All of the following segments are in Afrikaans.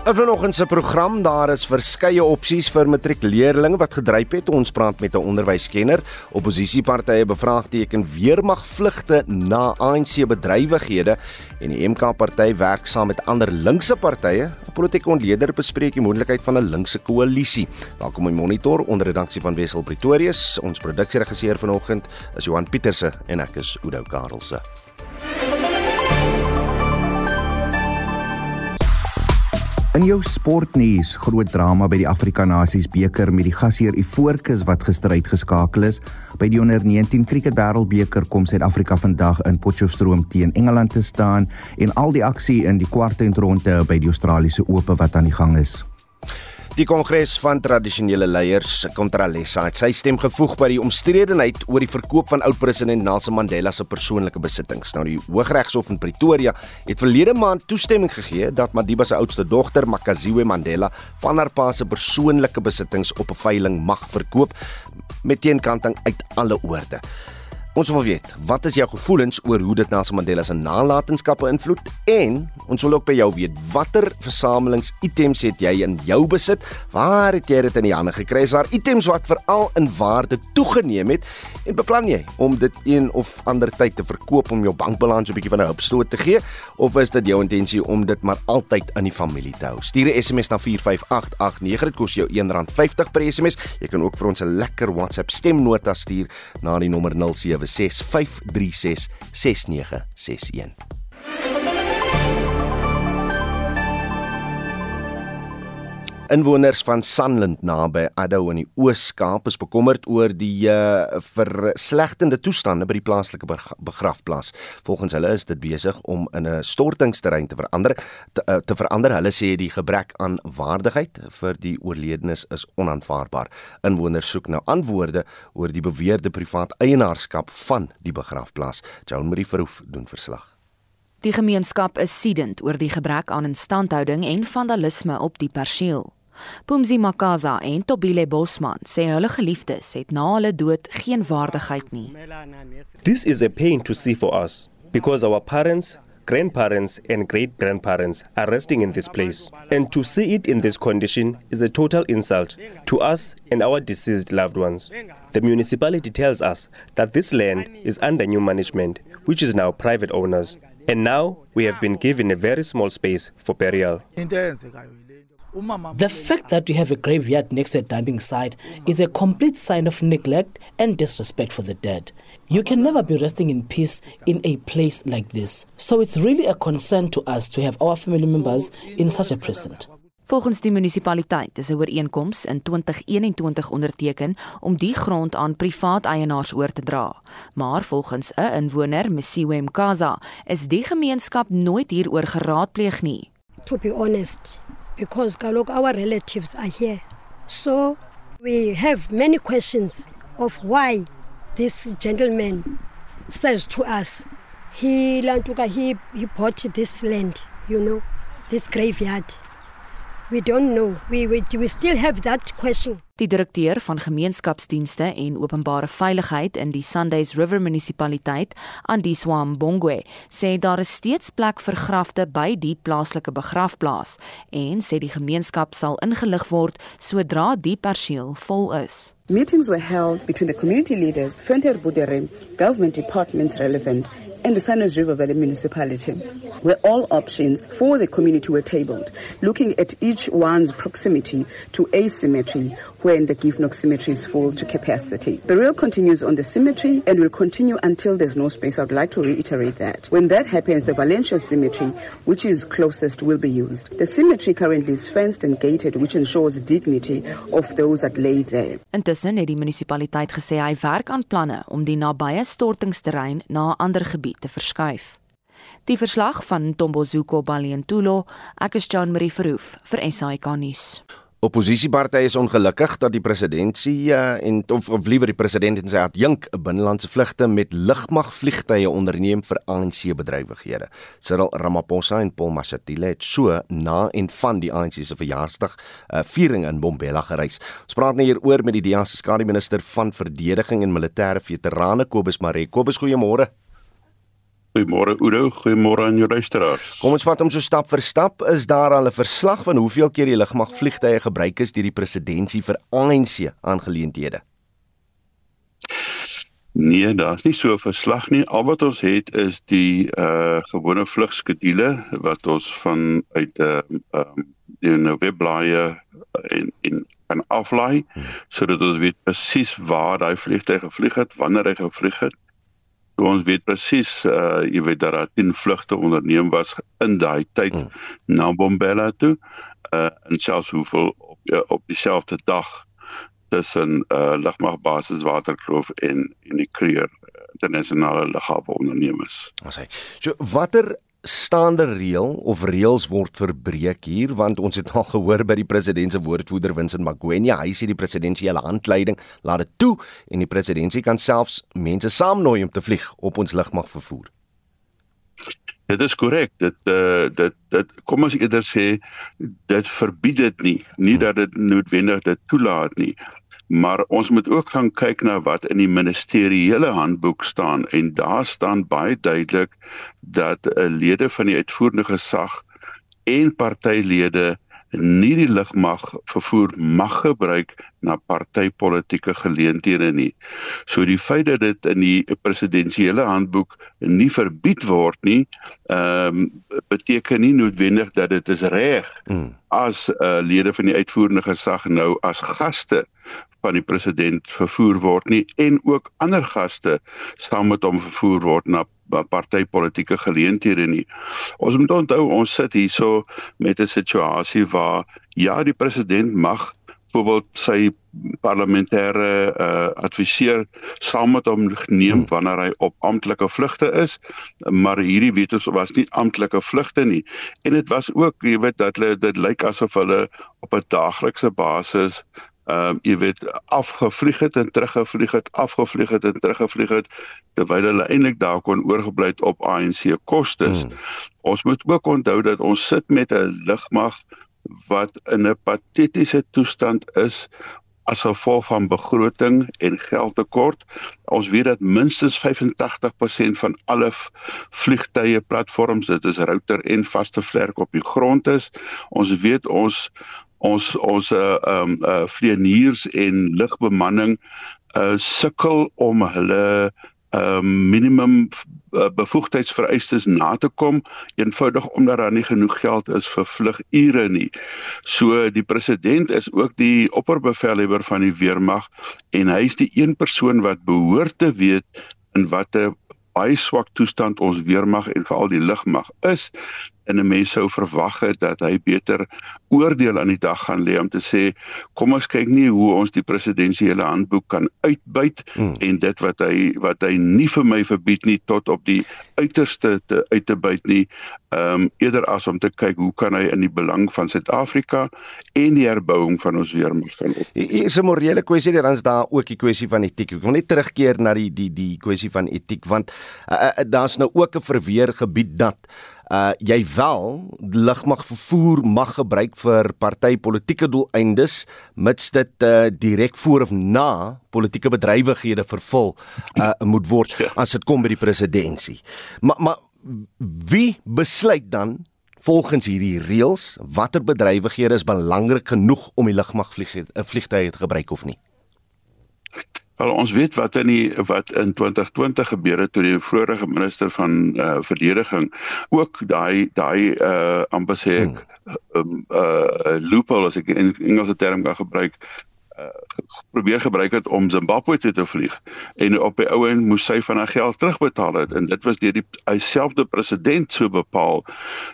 Vanoggend se program daar is verskeie opsies vir matrikuleerlinge wat gedryf het. Ons praat met 'n onderwyskenner. Opposisiepartye bevraagteken weermag vlugte na ANC bedrywighede en die MK party werk saam met ander linkse partye. 'n Politieke ontleder bespreek die moontlikheid van 'n linkse koalisie. Welkom by Monitor onder redaksie van Wessel Pretorius. Ons produksieregisseur vanoggend is Johan Pieterse en ek is Udo Karelse. In jou sportnuus, groot drama by die Afrika Nasies beker met die gasheer Ivoorkus wat gister uitgeskakel is. By die onder 19 krieket wêreldbeker kom Suid-Afrika vandag in Potchefstroom teen Engeland te staan en al die aksie in die kwart eindronde by die Australiese Ope wat aan die gang is. Die Kongres van Tradisionele Leiers, Contralesa, het sy stem gevoeg by die omstredenheid oor die verkoop van oud-president Nelson Mandela se persoonlike besittings. Nou die Hooggeregshof in Pretoria het verlede maand toestemming gegee dat Madiba se oudste dogter, Makaziwe Mandela, van haar pa se persoonlike besittings op 'n veiling mag verkoop met teenkanting uit alle oorde. Ons wil weet, wat is jou gevoelens oor hoe dit Nelson Mandela se nalatenskappe invloed en ons wil ook by jou weet watter versamelings items het jy in jou besit? Waar het jy dit in die hande gekry? Is daar items wat veral in waarde toegeneem het en beplan jy om dit een of ander tyd te verkoop om jou bankbalans 'n bietjie van 'n hupstoot te gee of is dit jou intensie om dit maar altyd in die familie te hou? Stuur 'n SMS na 45889. Dit kos jou R1.50 per SMS. Jy kan ook vir ons 'n lekker WhatsApp stemnota stuur na die nommer 07 0765366961. Inwoners van Sanland naby Addo in die Oos-Kaap is bekommerd oor die uh, verslegtende toestande by die plaaslike begrafplaas. Volgens hulle is dit besig om in 'n stortingsterrein te verander te, uh, te verander. Hulle sê die gebrek aan waardigheid vir die oorledenes is onaanvaarbaar. Inwoners soek nou antwoorde oor die beweerde privaat eienaarskap van die begrafplaas. Joan Marie Verhoef doen verslag. Die gemeenskap is siedend oor die gebrek aan instandhouding en vandalisme op die perseel. Pumzi Makaza en Tobile Bosman sê hulle geliefdes het na hulle dood geen waardigheid nie. This is a pain to see for us because our parents, grandparents and great-grandparents are resting in this place and to see it in this condition is a total insult to us and our deceased loved ones. The municipality tells us that this land is under new management which is now private owners and now we have been given a very small space for burial. The fact that you have a graveyard next to a dumping site is a complete sign of neglect and disrespect for the dead. You can never be resting in peace in a place like this. So it's really a concern to us to have our family members in such a present. Volgens die munisipaliteit is 'n ooreenkoms in 2021 onderteken om die grond aan privaat eienaars oor te dra. Maar volgens 'n inwoner, Msiwe Mkaza, is die gemeenskap nooit hieroor geraadpleeg nie. To be honest, because Kalok, our relatives are here. So we have many questions of why this gentleman says to us, he, he, he bought this land, you know, this graveyard. We don't know. We, we, we still have that question. Die direkteur van gemeenskapsdienste en openbare veiligheid in die Sundays River munisipaliteit, Andiswa Mbongwe, sê daar is steeds plek vir grafte by die plaaslike begrafplaas en sê die gemeenskap sal ingelig word sodra die perseel vol is. Meetings were held between the community leaders, Fenter Buderem, government departments relevant and the Sunrise River Valley municipality, where all options for the community were tabled, looking at each one's proximity to a cemetery when the Givnock cemetery is full to capacity. Rail continues on the cemetery and will continue until there's no space. I'd like to reiterate that. When that happens, the Valencia cemetery, which is closest, will be used. The cemetery currently is fenced and gated, which ensures dignity of those that lay there. Intussen het die munisipaliteit gesê hy werk aan planne om die nabye stortingsterrein na 'n ander gebied te verskuif. Die verslag van Tombozuko Balientulo, ek is Jean Marie Verhoef vir SAK nuus. Opposisiepartye is ongelukkig dat die presidentsie uh, en of, of liewer die president en sy adjunk binnelandse vlugte met lugmagvliegtye onderneem vir ANC bedrywighede. Cyril Ramaphosa en Paul Mashatile het so na en van die ANC se verjaarsdag uh, viering in Bombela gereis. Ons praat nou hieroor met die DEA se skademinister van verdediging en militêre veterane Kobus Maree. Kobus, goeiemôre. Goeiemôre Oudo, goeiemôre aan jou luisteraars. Kom ons vat hom so stap vir stap. Is daar al 'n verslag van hoeveel keer die lugmagvliegtye gebruik is deur die presidentsie vir ANC aangeleenthede? Nee, daar's nie so 'n verslag nie. Al wat ons het is die uh gewone vlugskedule wat ons van uit 'n uh, um die nou webblaaie en en kan aflaai hmm. sodat ons weet presies waar daai vliegtuig gevlieg het, wanneer hy gevlieg het So ons weet presies uh jy weet dat daar 10 vlugte onderneem was in daai tyd hmm. na Bombela toe. Uh en selfs hoeveel op uh, op dieselfde dag tussen uh lugmagbasis Waterkloof en en die Kruger internasionale lughawe onderneem is. Ons sê. So watter staande reël of reëls word verbreek hier want ons het al gehoor by die president se woordvoerder Vincent Magwenya hy sê die presidensiële handleiding laat dit toe en die presidentsie kan selfs mense saamnooi om te vlieg op ons lugmag vervoer. Dit is korrek. Dit uh dit dit kom ons eerder sê dit verbied dit nie, nie dat dit noodwendig dit toelaat nie maar ons moet ook gaan kyk na wat in die ministeriële handboek staan. En daar staan baie duidelik dat 'n uh, lede van die uitvoerende gesag en partylede nie die lugmag vervoer mag gebruik na partytetiese geleenthede nie. So die feit dat dit in die presidensiële handboek nie verbied word nie, ehm um, beteken nie noodwendig dat dit is reg hmm. as uh, lede van die uitvoerende gesag nou as gaste van die president vervoer word nie en ook ander gaste saam met hom vervoer word na partytetiese geleenthede nie. Ons moet onthou ons sit hierso met 'n situasie waar ja die president mag byvoorbeeld sy parlementêre uh, adviseur saam met hom neem hmm. wanneer hy op amptelike vlugte is maar hierdie weet ons was nie amptelike vlugte nie en dit was ook jy weet dat hulle dit lyk asof hulle op 'n daaglikse basis ehm uh, jy weet afgevlieg het en teruggevlieg het, afgevlieg het en teruggevlieg het terwyl hulle eintlik daar kon oorgebly het op ANC kostes. Hmm. Ons moet ook onthou dat ons sit met 'n lugmag wat in 'n patetiese toestand is as gevolg van begroting en geldtekort. Ons weet dat minstens 85% van alle vliegtye platforms, dit is router en vaste vlerk op die grond is. Ons weet ons ons ons uh um uh vlieëniers en lugbemanning uh sukkel om hulle um minimum uh, bevoegdheidsvereistes na te kom eenvoudig omdat daar nie genoeg geld is vir vlugure nie. So die president is ook die opperbevelhebber van die weermag en hy is die een persoon wat behoort te weet in watter baie swak toestand ons weermag en veral die lugmag is en 'n mens sou verwag het dat hy beter oordeel aan die dag gaan lê om te sê kom ons kyk nie hoe ons die presidensiële handboek kan uitbuit hmm. en dit wat hy wat hy nie vir my verbied nie tot op die uiterste te uit te byt nie ehm um, eerder as om te kyk hoe kan hy in die belang van Suid-Afrika en die herbouing van ons weermag gaan op. Hier is 'n morele kwessie dan is daar ook die kwessie van etiek. Ek wil net terugkeer na die die die kwessie van etiek want uh, uh, daar's nou ook 'n verweer gebied dat uh jy wel lugmag vervoer mag gebruik vir party politieke doeleindes mits dit uh direk voor of na politieke bedrywighede vervul uh moet word ja. as dit kom by die presidentsie. Maar maar wie besluit dan volgens hierdie reëls watter bedrywighede is belangrik genoeg om die lugmag vliegtuie te gebruik of nie? Wel ons weet wat in die wat in 2020 gebeur het toe die vorige minister van uh, verdediging ook daai daai uh amper sê ek hmm. um, uh loophole as ek in Engelse term kan gebruik uh, probeer gebruik het om Zimbabwe toe te vlieg en op die ou end moes sy van haar geld terugbetaal het en dit was deur die selfde president so bepaal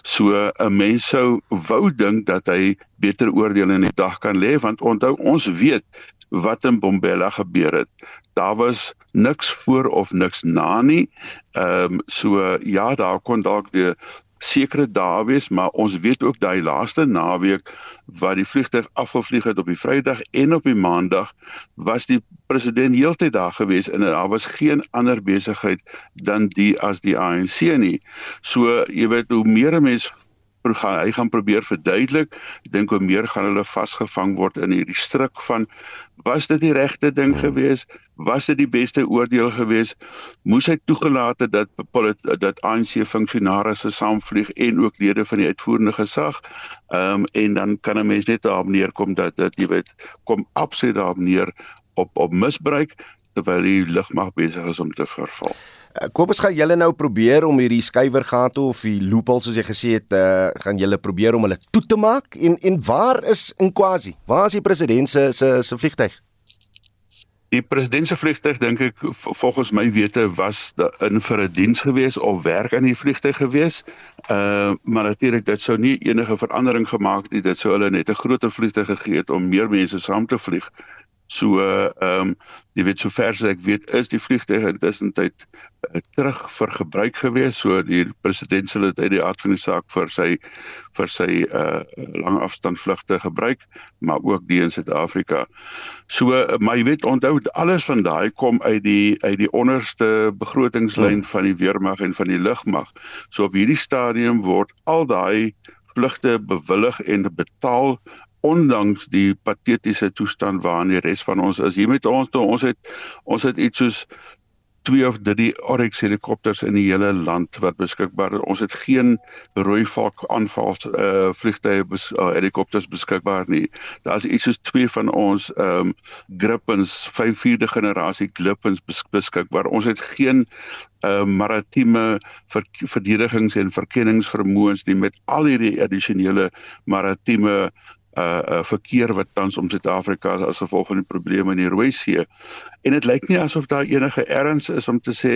so 'n mens sou wou dink dat hy beter oordeel in die dag kan lê want onthou ons weet wat in Bombela gebeur het. Daar was niks voor of niks na nie. Ehm um, so ja, daar kon dalk die sekere dae wees, maar ons weet ook daai laaste naweek wat die vliegtuig afgevlieg het op die Vrydag en op die Maandag was die president heeltyd daar gewees en daar was geen ander besigheid dan die as die ANC nie. So jy weet hoe meer 'n mens gaan hy gaan probeer verduidelik. Ek dink hoe meer gaan hulle vasgevang word in hierdie struik van was dit die regte ding hmm. gewees? Was dit die beste oordeel gewees? Moes hy toegelaat het dat dat ANC funksionarisse saamvlieg en ook lede van die uitvoerende gesag? Ehm um, en dan kan 'n mens net daarop neerkom dat dat jy weet kom absoluut daarop neer op op misbruik terwyl die lugmag besig is om te verval. Eh, Kobus gaan julle nou probeer om hierdie skuiwergate of die loophole soos jy gesê het, uh, gaan julle probeer om hulle toe te maak en en waar is Nkwasi? Waar is die president se se se vliegtyg? Die president se vliegtyg dink ek volgens my wete was in vir 'n diens gewees of werk aan die vliegtyg gewees. Uh maar natuurlik dit sou nie enige verandering gemaak het nie. Dit sou hulle net 'n groter vliegtyg gegee het om meer mense saam te vlieg. So ehm um, jy weet sover as ek weet is die vliegtuig intussen tyd uh, terug vir gebruik gewees. So die president sal dit uit die aard van die saak vir sy vir sy uh lang afstand vlugte gebruik, maar ook die in Suid-Afrika. So uh, maar jy weet onthou alles van daai kom uit die uit die onderste begrotingslyn hmm. van die weermag en van die lugmag. So op hierdie stadium word al daai vlugte bewillig en betaal ondanks die patetiese toestand waarin die res van ons is. Hier met ons toe ons het ons het iets soos twee of drie Oryx helikopters in die hele land wat beskikbaar is. Ons het geen rooi valk aanvals uh vliegtye bes, uh, helikopters beskikbaar nie. Daar's iets soos twee van ons ehm um, Gripens 5de generasie Gripens beskikbaar. Ons het geen uh maritieme ver verdedigings en verkenningsvermoëns nie met al hierdie addisionele maritieme uh, uh verkeer wat tans om Suid-Afrika as gevolg van die probleme in die Rooi See. En dit lyk nie asof daar enige erns is om te sê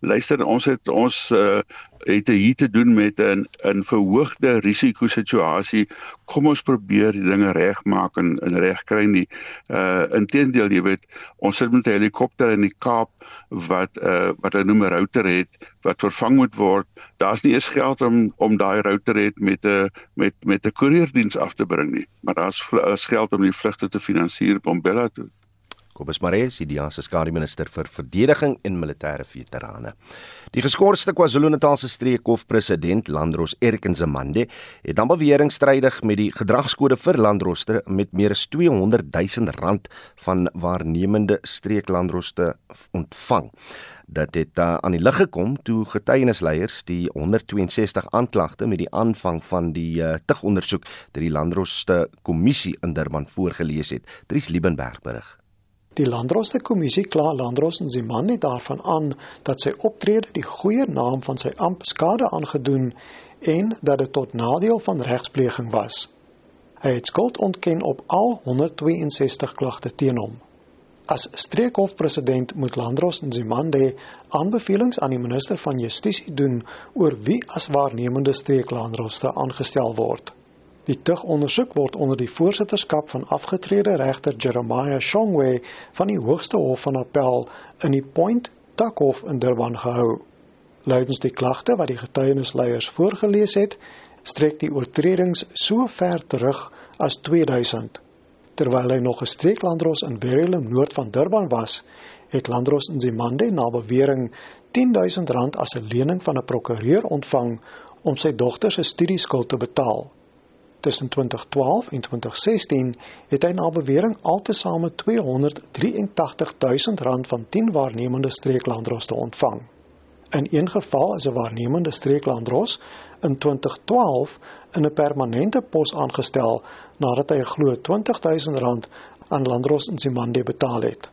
luister ons het ons uh het hier te doen met 'n 'n verhoogde risiko situasie. Kom ons probeer die dinge regmaak en en regkry nie. Uh inteendeel jy weet ons sit met 'n helikopter in die Kaap wat uh wat hulle noem 'n router het wat vervang moet word. Daar's nie eens geld om om daai router het met 'n met met 'n koerierdiens af te bring nie, maar daar's geld om die vlugte te finansier op Bombela toe. Kobus Mares, die DEA se skademinister vir verdediging en militêre veterane. Die geskorste KwaZulu-Natalse streekhof-president Landros Erkenzemande het dan bewering strydig met die gedragskode vir landroste met meer as 200 000 rand van waarnemende streeklandroste ontvang. Dat het uh, aan die lig gekom toe getuienisleiers die 162 aanklagte met die aanvang van die uh, tugondersoek deur die Landroste kommissie in Durban voorgeles het. Dries Liebenberg berig. Die Landroste kommissie kla Landros en Zimani daarvan aan dat sy optrede die goeie naam van sy amp skade aangedoen en dat dit tot nadeel van regspleging was. Hy het skuld ontken op al 162 klagte teen hom. As streekhofpresident moet Landros en Zimande aanbevelings aan die minister van Justisie doen oor wie as waarnemende streeklandroste aangestel word. Die tugondersoek word onder die voorsitterskap van afgetrede regter Jeremiah Shongwe van die Hoogste Hof van Appel in die Point Takhof in Durban gehou. Luidens die klagte wat die getuienisleiers voorgeles het, strek die oortredings so ver terug as 2000. Terwyl hy nog 'n streeklandros in Berylem noord van Durban was, het Landros in Zimande na bewering R10000 as 'n lening van 'n prokureur ontvang om sy dogter se studieskuld te betaal. Tussen 2012 en 2016 het hy na bewering altesaame R283 000 van 10 waarnemende streeklandroste ontvang. In een geval is 'n waarnemende streeklandros in 2012 in 'n permanente pos aangestel nadat hy glo R20 000 aan Landros in Simande betaal het.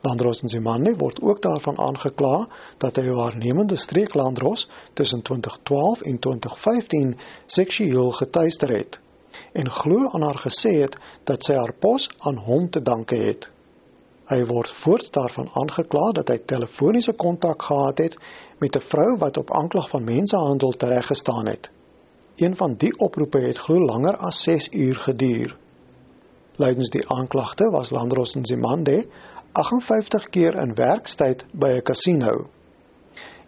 Landros in Simande word ook daarvan aangekla dat hy waarnemende streeklandros tussen 2012 en 2015 seksueel getuister het en glo aan haar gesê het dat sy haar pos aan hom te danke het. Hy word voorts daarvan aangekla dat hy telefoniese kontak gehad het met 'n vrou wat op aanklag van mensenhandel tereggestaan het. Een van die oproepe het glo langer as 6 uur geduur. Luidens die aanklagte was Landros en Zimande 58 keer in werkstyd by 'n kasino.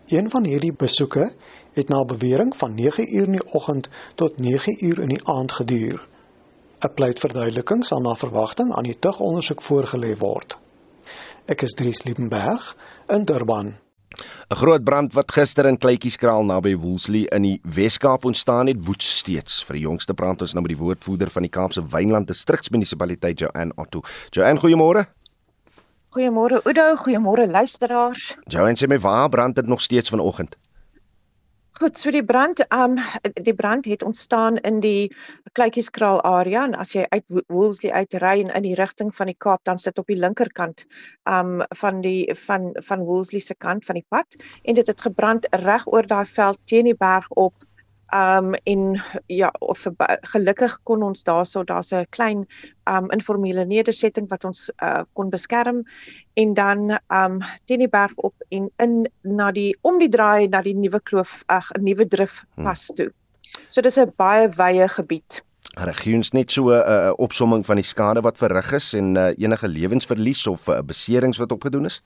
Een van hierdie besoeke het na bewering van 9 uur in die oggend tot 9 uur in die aand geduur. 'n Pleitverduideliking sal na verwagting aan die tugondersoek voorgelê word. Ek is Dries Liebenberg in Durban. 'n Groot brand wat gister in Kleutjieskraal naby Woolsley in die Wes-Kaap ontstaan het, woed steeds. Vir die jongste brand ons nou met die woordvoerder van die Kaapse Wynland Distriksmunisipaliteit, Joanne Otto. Joanne, goeiemôre. Goeiemôre Oudo, goeiemôre luisteraars. Joanne sê my waar brand dit nog steeds vanoggend? Goed, so die brand, um die brand het ontstaan in die Kleutjieskraal area en as jy uit Woolsley uitry en in die rigting van die Kaap dan sit op die linkerkant um van die van van Woolsley se kant van die pad en dit het gebrand reg oor daai veld teen die berg op Um en ja, of gelukkig kon ons daarso daar's 'n klein um informele nedersetting wat ons uh, kon beskerm en dan um teen die berg op en in na die om die draai na die nuwe kloof ag 'n nuwe drif hmm. pas toe. So dis 'n baie wye gebied. Regioens net so 'n uh, opsomming van die skade wat verrig is en uh, enige lewensverlies of uh, beserings wat opgedoen is.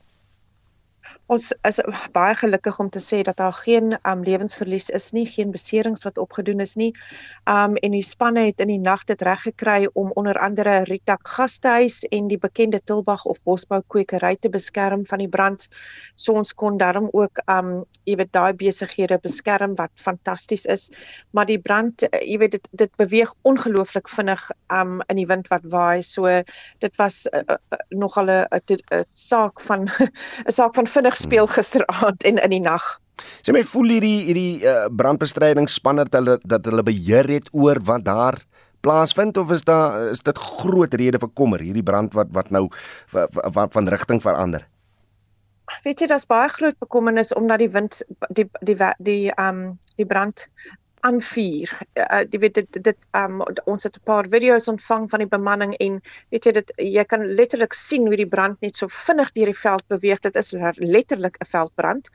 Ons is baie gelukkig om te sê dat daar geen um lewensverlies is nie, geen beserings wat opgedoen is nie. Um en die spanne het in die nag dit reg gekry om onder andere Ritak Gastehuis en die bekende Tilbag of Bosbou kwekery te beskerm van die brand. So ons kon daarom ook um jy weet daai besighede beskerm wat fantasties is. Maar die brand, eh, jy weet dit dit beweeg ongelooflik vinnig um in die wind wat waai. So dit was uh, uh, nogal 'n saak van 'n saak van vinnig gespeel gisteraand en in die nag. Sê my voel hierdie hierdie uh, brandbestrydingsspanne dat hulle dat hulle beheer het oor wat daar plaasvind of is daar is dit groot rede vir kommer hierdie brand wat wat nou van, van rigting verander? Weet jy daar's baie groot bekommernis omdat die wind die die die die ehm um, die brand aanvuur. Uh, jy weet dit dit um, ons het 'n paar video's ontvang van die bemanning en weet jy dit jy kan letterlik sien hoe die brand net so vinnig deur die veld beweeg. Dit is letterlik 'n veldbrand.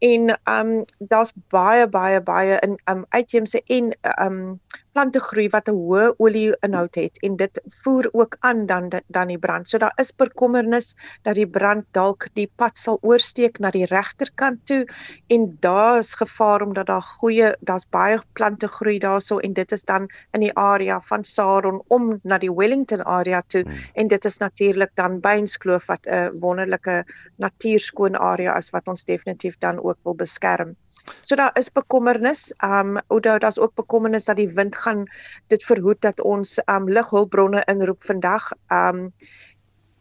En um daar's baie baie baie in um uitheemse en um plante groei wat 'n hoë olie-inhoud het en dit voer ook aan dan dan die brand. So daar is bekommernis dat die brand dalk die pad sal oorsteek na die regterkant toe en daar is gevaar omdat daar goeie daar's baie plante groei daarso en dit is dan in die area van Saron om na die Wellington area toe hmm. en dit is natuurlik dan Beinskloof wat 'n wonderlike natuurskoon area is wat ons definitief dan ook wil beskerm. So daar is bekommernis. Um Oudo, daar's ook bekommernis dat die wind gaan dit verhoed dat ons um lighulpbronne inroep vandag. Um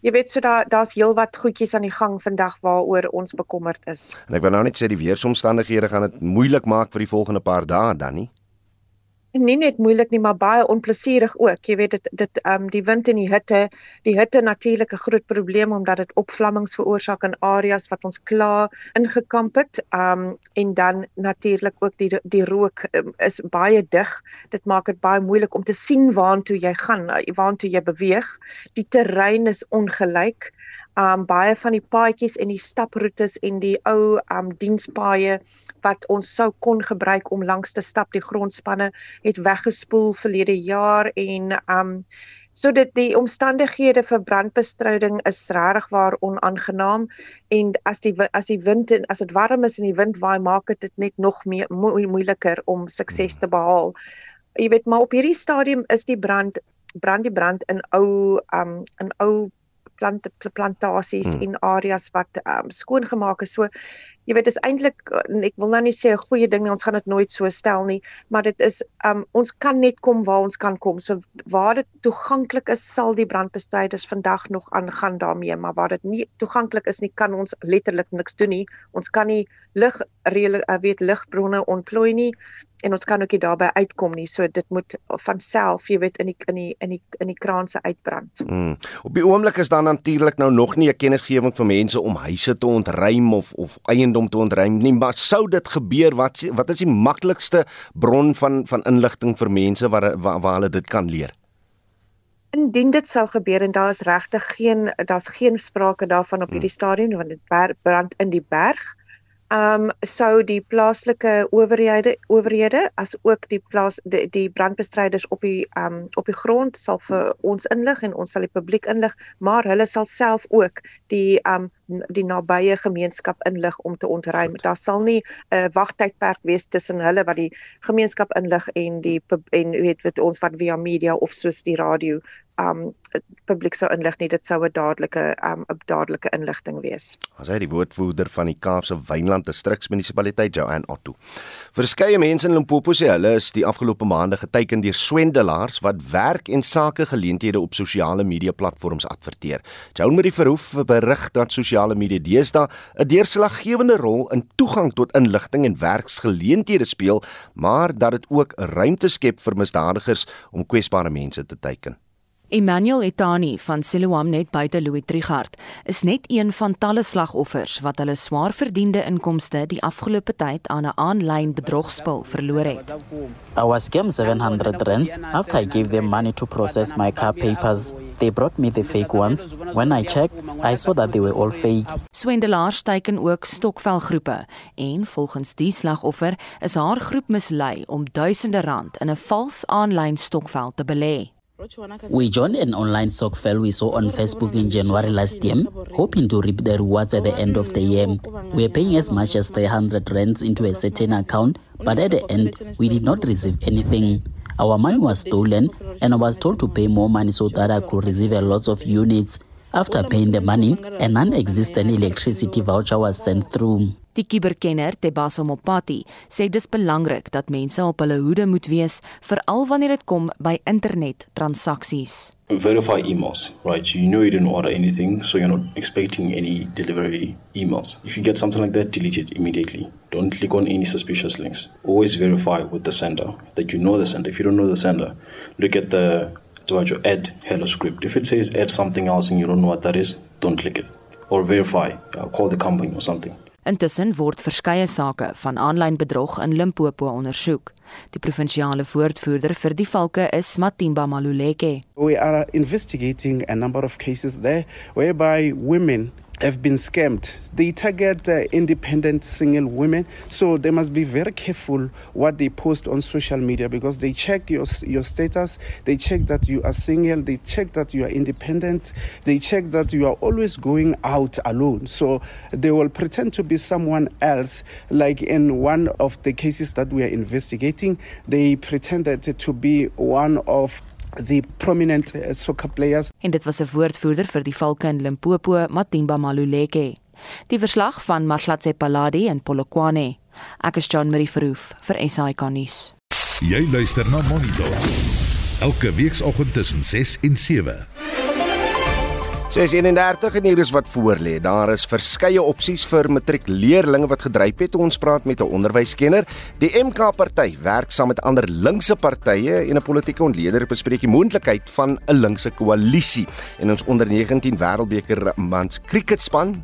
jy weet so daar daar's heelwat goedjies aan die gang vandag waaroor ons bekommerd is. En ek wil nou net sê die weeromstandighede gaan dit moeilik maak vir die volgende paar dae dan nie nie net moeilik nie, maar baie onplesierig ook. Jy weet dit dit ehm um, die wind en die hitte, die hitte natuurlik 'n groot probleem omdat dit opvlammings veroorsaak in areas wat ons klaar ingekamp het. Ehm um, en dan natuurlik ook die die rook um, is baie dig. Dit maak dit baie moeilik om te sien waartoe jy gaan, waartoe jy beweeg. Die terrein is ongelyk um baie van die paadjies en die staproetes en die ou um dienspaaie wat ons sou kon gebruik om langs te stap die grondspanne het weggespoel verlede jaar en um so dit die omstandighede vir brandbestryding is regtig waar onaangenaam en as die as die wind en as dit warm is en die wind waai maak dit net nog meer mo moeiliker om sukses te behaal. Jy weet maar op hierdie stadium is die brand brand die brand in ou um in ou plant plantasies hmm. en areas wat um, skoongemaak is. So jy weet dis eintlik ek wil nou nie sê 'n goeie ding nie, ons gaan dit nooit so stel nie, maar dit is um ons kan net kom waar ons kan kom. So waar dit toeganklik is, sal die brandbestryders vandag nog aangaan daarmee, maar waar dit nie toeganklik is nie, kan ons letterlik niks doen nie. Ons kan nie lig uh, weet ligbronne ontplooi nie en ons kan ook nie daarbey uitkom nie. So dit moet van self, jy weet, in die in die in die in die kraan se uitbrand. Mm. Op die oomblik is daar natuurlik nou nog nie 'n kennisgewing vir mense om huise te ontruim of of eiendom te ontruim nie, maar sou dit gebeur, wat wat is die maklikste bron van van inligting vir mense waar waar, waar hulle dit kan leer? Indien dit sou gebeur en daar is regtig geen daar's geen sprake daarvan op hierdie mm. stadium want dit brand in die berg um sou die plaaslike owerhede owerhede as ook die plaas die, die brandbestryders op die um op die grond sal vir ons inlig en ons sal die publiek inlig maar hulle sal self ook die um die nabye gemeenskap inlig om te ontruim. Daar sal nie 'n uh, wagtydperk wees tussen hulle wat die gemeenskap inlig en die en weet wat ons wat via media of soos die radio um publiek sou inlig nie dit sou 'n dadelike um 'n dadelike inligting wees. As hy die woordvoerder van die Kaapse Wynland Distriksmunisipaliteit Joanne Otto. Verskeie mense in Limpopo sê hulle is die afgelope maande geteiken deur swendelaars wat werk en sake geleenthede op sosiale media platforms adverteer. Joan met die verhoef berig dat sosiale media deesdae 'n deurslaggewende rol in toegang tot inligting en werksgeleenthede speel, maar dat dit ook ruimte skep vir misdadigers om kwesbare mense te teiken. Emmanuel Etani van Siloam net buite Louis Trichardt is net een van talle slagoffers wat hulle swaar verdiende inkomste die afgelope tyd aan 'n aanlyn bedrogspel verloor het. I was scammed 700 rands after I gave them money to process my car papers. They brought me the fake ones. When I checked, I saw that they were all fake. Swendelaars teiken ook stokvelgroepe en volgens die slagoffer is haar groep mislei om duisende rand in 'n vals aanlyn stokvel te belê. We joined an online stokvel we saw on Facebook in January last year, hoping to reap the rewards at the end of the year. We were paying as much as 300 rands into a certain account, but at the end, we did not receive anything. Our money was stolen, and I was told to pay more money so that I could receive a lot of units. After paying the money, a non-existent electricity voucher was sent through. Die kiberkenner Tebaso Mopati sê dis belangrik dat mense op hulle hoede moet wees veral wanneer dit kom by internettransaksies. Verify emails, right? You know you didn't order anything, so you're not expecting any delivery emails. If you get something like that, delete it immediately. Don't click on any suspicious links. Always verify with the sender that you know the sender. If you don't know the sender, look at the to your add hello script. If it says add something else and you don't know what that is, don't click it. Or verify, uh, call the company or something. Intussen word verskeie sake van aanlyn bedrog in Limpopo ondersoek. Die provinsiale woordvoerder vir die valke is Matimba Maluleke. We are investigating a number of cases there whereby women have been scammed. They target uh, independent single women, so they must be very careful what they post on social media because they check your your status, they check that you are single, they check that you are independent, they check that you are always going out alone. So they will pretend to be someone else. Like in one of the cases that we are investigating, they pretended to be one of the prominent uh, soccer players. En dit was 'n woordvoerder vir die Valke in Limpopo, Matimba Maluleke. Die verslag van Marlatse Paladi in Polokwane. Ek is John Marie Verhoef vir SAK nuus. Jy luister na Monitor. Elke weekoggend tussen 6 en 7. 631 en hier is wat voor lê. Daar is verskeie opsies vir matriekleerlinge wat gedryf het. Ons praat met 'n onderwyskenner. Die MK party werk saam met ander linkse partye en 'n politieke ontleder bespreek die moontlikheid van 'n linkse koalisie. En ons onder 19 wêreldbeker mans cricketspan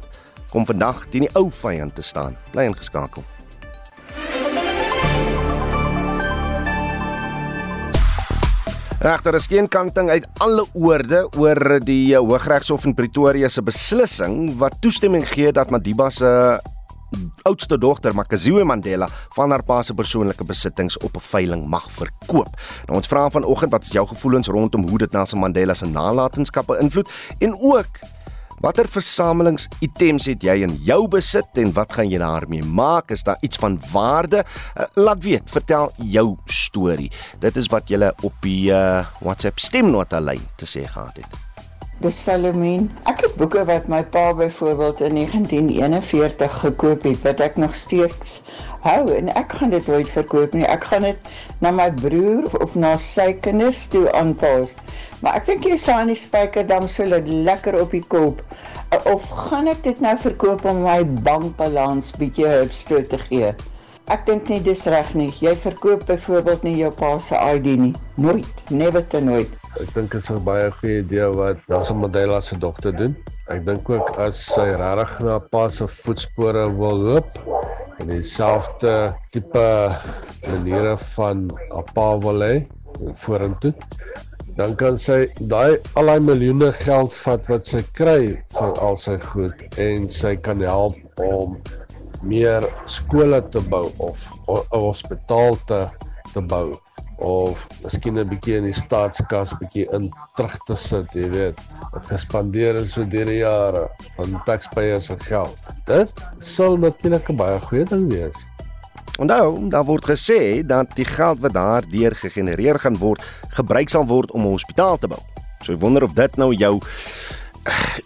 kom vandag teen die ou vyand te staan. Bly ingeskakel. Regter is geen kanting uit alle oorde oor die Hooggeregshof in Pretoria se beslissing wat toestemming gee dat Madiba se oudste dogter Makaziwe Mandela van haar pa se persoonlike besittings op 'n veiling mag verkoop. Nou ons vra vanoggend wat is jou gevoelens rondom hoe dit Nelson Mandela se nalatenskappe beïnvloed en ook Watter versamelings items het jy in jou besit en wat gaan jy daarmee maak? Is daar iets van waarde? Uh, laat weet, vertel jou storie. Dit is wat jy op die uh, WhatsApp stemnota lyn te sê gehad het. Dis Salomien. Ek het boeke wat my pa byvoorbeeld in 1941 gekoop het wat ek nog steeds hou en ek gaan dit nooit verkoop nie. Ek gaan dit na my broer of na sy kinders toe aanpas. Maar ek dink jy slaan die spyker dan so lekker op die kop. Of gaan ek dit nou verkoop om my bankbalans bietjie hulpstoot te gee? Ek dink nie dis reg nie. Jy verkoop byvoorbeeld nie jou pa se ID nie. Nooit, never to nooit. Ek dink dit is 'n baie goeie idee wat Nelson Mandela se dogter doen. Ek dink ook as sy regtig na pa se voetspore wil loop en dieselfde tipe maniere van pa wil hê vorentoe dan kan sy daai al daai miljoene geld vat wat sy kry van al sy goed en sy kan help om meer skole te bou of 'n hospitaal te te bou of miskien 'n bietjie in die staatskas bietjie in terug te sit, jy weet. Wat gespandeer is vir die jare van taxpayers se geld. Dit sal natuurlik 'n baie goeie ding wees. Onthou, daar word gesê dat die geld wat daardeur gegenereer gaan word, gebruik sal word om 'n hospitaal te bou. So ek wonder of dit nou jou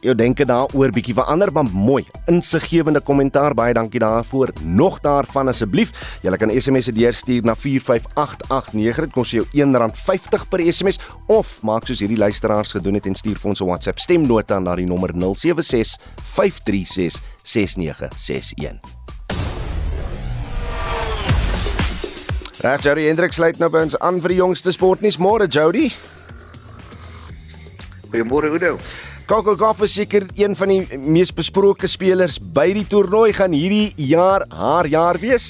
jou denke daaroor bietjie verander, maar mooi. Insiggewende kommentaar. Baie dankie daarvoor. Nog daarvan asseblief. Jy kan SMS se deurstuur na 45889. Dit kos jou R1.50 per SMS of maak soos hierdie luisteraars gedoen het en stuur vir ons 'n WhatsApp stemnota na die nommer 076 536 6961. Reg, Jody Hendrik sluit nou by ons aan vir die jongste sportnuus. Môre, Jody. Goeiemôre, Udo. Coco Gauff is seker een van die mees besproke spelers by die toernooi gaan hierdie jaar haar jaar wees.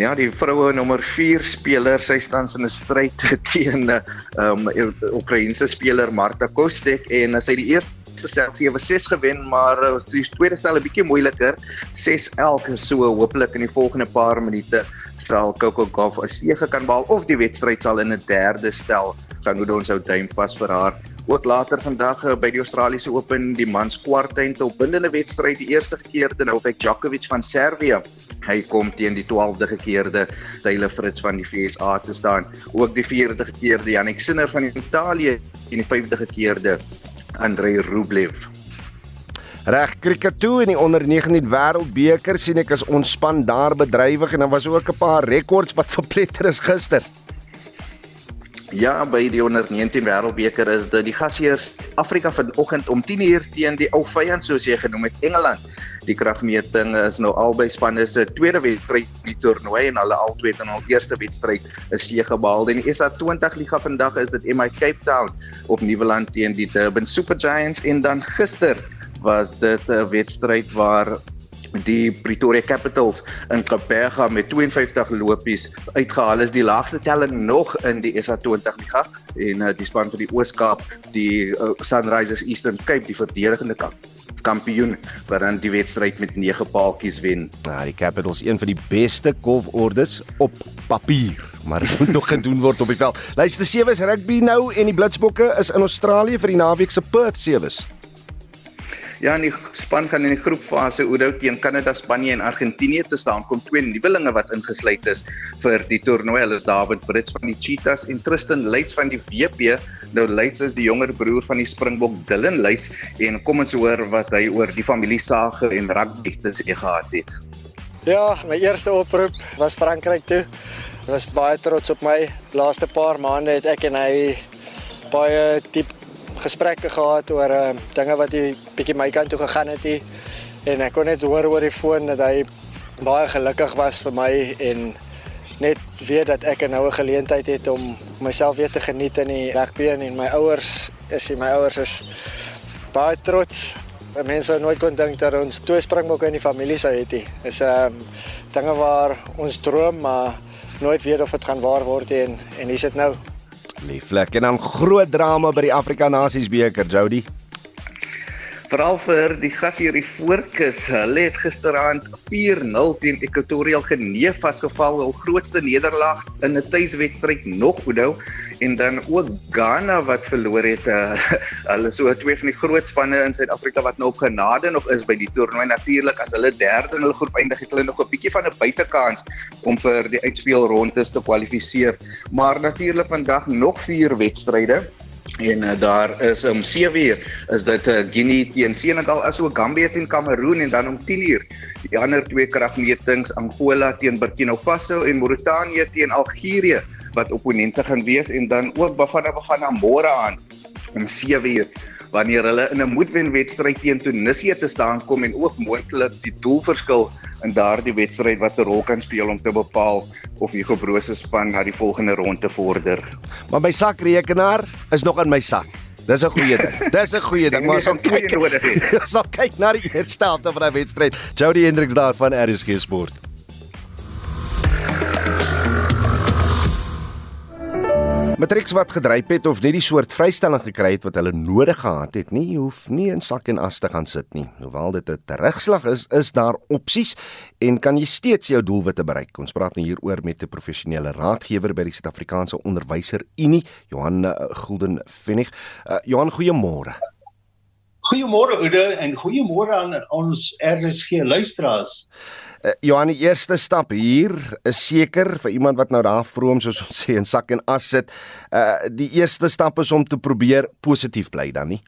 Ja, die vroue nommer 4 speler, sy staan in 'n stryd teen 'n um, Oekraïense speler Marta Kostek en sy die eerste eerste stel 7-6 gewen, maar uh, die tweede stel 'n bietjie moeiliker. 6-11 so hopelik in die volgende paar minute sal Coco Gauff 'n sege kan behaal of die wedstryd sal in 'n derde stel. Dan moet ons ou duim vas vir haar. Ook later vandag uh, by die Australiese Open, die mans kwartfinale op bindende wedstryd, die eerste gekeerde Novak Djokovic van Servië. Hy kom teen die 12de gekeerde Taylor Fritz van die VSA te staan. Ook die 4de gekeerde Jannik Sinner van Italië en die 5de gekeerde Andrei Rublev. Reg, kriket toe in die onder 19 wêreldbeker sien ek is ontspan daar bedrywig en dan was ook 'n paar rekords wat verpletter is gister. Ja, by die onder 19 wêreldbeker is dit die gasheers Afrika vanoggend om 10:00 teen die ou vyand soos jy genoem het Engeland. Die kragmeting is nou albei spanne se tweede wedstryd in die toernooi en hulle albei het in hul eerste wedstryd 'n seëge behaal. In die SA20 liga vandag is dit MI Cape Town op Nieuweland teen die Durban Super Giants. En dan gister was dit 'n wedstryd waar die Pretoria Capitals in Kaapstad met 52 lopies uitgehaal is. Die laagste telling nog in die SA20 liga en uh, die span van die Oos-Kaap die uh, Sunrisers Eastern Cape die verdedigende kamp kampioen wat dan die wedstryd met 9 paaltjies wen. Ja, die Capitals een van die beste golfordes op papier, maar moet nog gedoen word op die veld. Luister, sewe is rugby nou en die Blitsbokke is in Australië vir die naweek se Perth sewes. Ja, en die span gaan in die groepfase Oudo teen Kanada, Spanje en Argentinië te staan. Kom twee nuwelinge wat ingesluit is vir die toernooi. Hulle is David Brits van die Cheetahs en Tristan Leits van die WP. Nou Leits is die jonger broer van die Springbok Dylan Leits en kom ons hoor wat hy oor die familie Sage en rugby te sê gehad het. Ja, my eerste oproep was Frankryk toe. Ek was baie trots op my. Laaste paar maande het ek en hy baie diep gesprekke gehad oor uh, dinge wat hy bietjie my kant toe gegaan het hy. en ek kon net hoor oor die foon dat hy baie gelukkig was vir my en net weet dat ek 'n geleentheid het om myself weer te geniet in die rugby en my ouers is my ouers is baie trots. Mense sou nooit kon dink dat ons twee springbokke in die familie sou hê nie. Is ehm um, dinge waar ons droom maar nooit weet of dit gaan waar word en en hier sit nou Lieflik en dan groot drama by die Afrika Nasies beker, Jody. Veral vir die gasheer die Voorkus. Hulle het gisteraand 4-0 teen Equatorial Guinea vasgevall, hul grootste nederlaag in 'n tuiswedstryd nog Oudo en dan ook Ghana wat verloor het. Uh, hulle so twee van die groot spanne in Suid-Afrika wat nou op genade nog is by die toernooi natuurlik as hulle derde in hulle groep eindig het hulle nog 'n bietjie van 'n buitekans om vir die uitspelrondes te kwalifiseer. Maar natuurlik vandag nog vier wedstryde En uh, daar is om um, 7 uur is dit uh, Guinea teen Senegal asook Gambia teen Kameroen en dan om 10 uur die ander twee kragmetings Angola teen Burkina Faso en Mauritanië teen Algerië wat opponente gaan wees en dan ook Bafana Bafana môre aan om 7 uur wanneer hulle in 'n moedwenwedstryd teen Tunesië te staan kom en ook moontlik die doelverskil in daardie wedstryd wat 'n rol kan speel om te bepaal of Hugo Broos se span na die volgende ronde vorder. Maar my sakrekenaar is nog in my sak. Dis 'n goeie ding. Dis 'n goeie ding, maar ons kyk nodig het. Ons sal kyk na die eerste helfte van die wedstryd. Jody Hendricks daar van RSG Sport. Matrix wat gedryf het of net die soort vrystelling gekry het wat hulle nodig gehad het, nie hoef nie in sak en as te gaan sit nie. Hoewel dit 'n terugslag is, is daar opsies en kan jy steeds jou doelwitte bereik. Ons praat nou hieroor met 'n professionele raadgewer by die Suid-Afrikaanse Onderwyser Unie, Johan eh, Gulden Venig. Uh, Johan, goeiemôre. Goeiemôre Oude en goeiemôre aan ons RSG luisteraars. Uh, Johan, die eerste stap hier is seker vir iemand wat nou daar vroom soos ons sê in sak en as sit. Uh die eerste stap is om te probeer positief bly dan nie.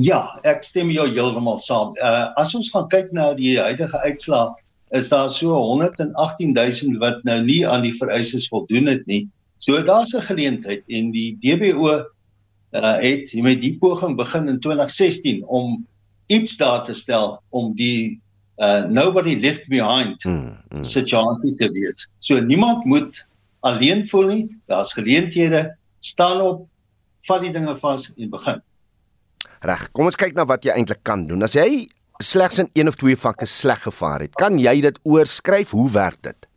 Ja, ek stem jou heeltemal saam. Uh as ons gaan kyk na die huidige uitslae, is daar so 118000 wat nou nie aan die vereistes voldoen het nie. So daar's 'n geleentheid en die DBO uh het met die poging begin in 2016 om iets daar te stel om die uh nobody left behind hmm, hmm. situasie te wees. So niemand moet alleen voel nie. Daar's geleenthede. Staan op, vat die dinge vas en begin. Reg. Kom ons kyk na wat jy eintlik kan doen. As jy slegs in een of twee vakke sleg gevaar het, kan jy dit oorskryf? Hoe werk dit?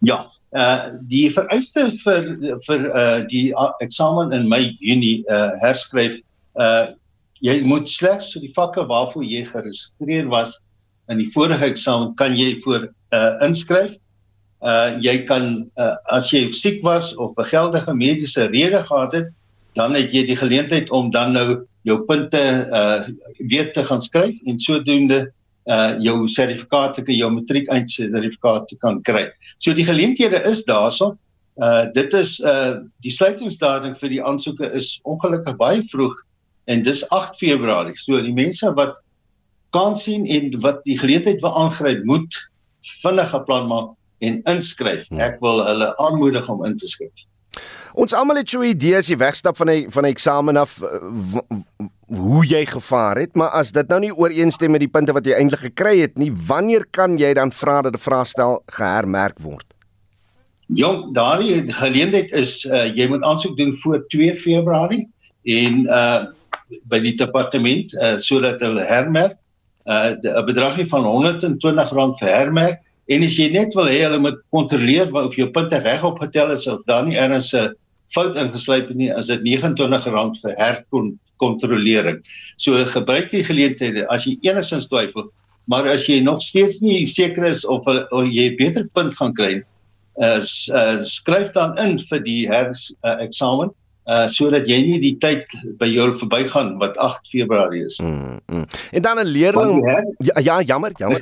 Ja, uh die vereiste vir vir uh die eksamen in Mei Junie uh herskryf uh jy moet slegs vir die vakke waarvoor jy geregistreer was in die vorige eksamen kan jy voor uh inskryf. Uh jy kan uh, as jy siek was of 'n geldige mediese rede gehad het, dan het jy die geleentheid om dan nou jou punte uh weer te gaan skryf en sodoende uh jou sertifikate, jou matriek eindsertifikaat kan kry. So die geleenthede is daarso. Uh dit is uh die sluitingsdatum vir die aansoeke is ongelukkig baie vroeg en dis 8 Februarie. So die mense wat kan sien en wat die geleentheid wil aangryp moet vinnig 'n plan maak en inskryf. Hmm. Ek wil hulle aanmoedig om in te skryf. Ons almal het so 'n idee as jy wegstap van 'n van 'n eksamen af eh, hoe jy gevaar het, maar as dit nou nie ooreenstem met die punte wat jy eintlik gekry het nie, wanneer kan jy dan vra dat 'n vraestel gehermerk word? Jong, daardie geleentheid is uh, jy moet aansoek doen voor 2 Februarie en uh by die departement uh, sodat hulle hermerk uh 'n bedragie van R120 vir hermerk en as jy net wil hê hulle moet kontroleer of jou punte reg opgetel is of daar nie ergens 'n fout ingesluip het nie, is dit R29 vir herkontrolering. So gebruik die geleentheid as jy enigstens twyfel, maar as jy nog steeds nie seker is of, of jy 'n beter punt gaan kry, is uh, skryf dan in vir die hers uh, eksamen uh sodat jy nie die tyd by jou verbygaan wat 8 Februarie is. Mm, mm. En dan 'n leerling ja, ja jammer, jammer.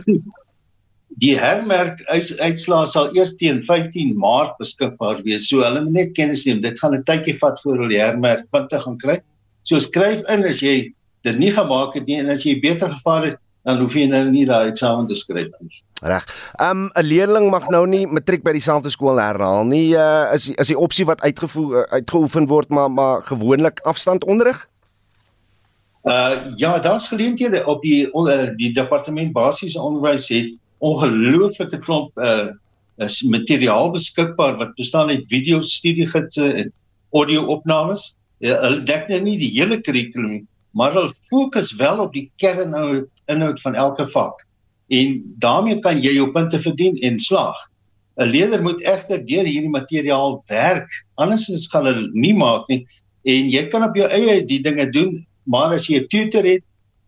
Die hermerk uitslaa sal eers teen 15 Maart beskikbaar wees. So hulle moet net kennis neem. Dit gaan 'n tydjie vat voor hulle die hermerk punte gaan kry. So skryf in as jy dit nie gemaak het nie en as jy beter gevaar het, dan hoef jy nou nie daai eksamen te skryf nie. Reg. Um 'n leerling mag nou nie matriek by dieselfde skool herhaal nie. Uh is is die opsie wat uitgevoer uh, uitgeoefen word maar maar gewoonlik afstand onderrig? Uh ja, daar's geleenthede op die uh, die departement basiese onderwys het ongelooflike klomp uh is materiaal beskikbaar wat bestaan uit video studiegidse en audio opnames. Ja, hulle dek nou nie die hele kurrikulum maar hulle fokus wel op die kerninhoud van elke vak en daarmee kan jy jou punte verdien en slaag. 'n Leerder moet egter deur hierdie materiaal werk, anders gaan hulle nie maak nie en jy kan op jou eie die dinge doen, maar as jy 'n tutor het,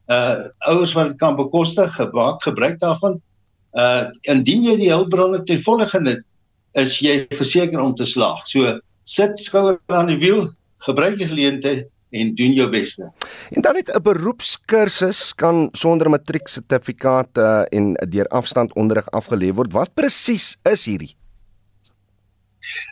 uh ouers wat dit kan bekostig, gebruik gebruik daarvan. Uh indien jy die hulpbronne ten volle geniet, is jy verseker om te slaag. So sit skouer aan die wiel, gebruik die geleentheid en doen jou beste. En dan het 'n beroepskursus kan sonder matrieksertifikaat uh, en deur afstand onderrig afgelê word. Wat presies is hierdie?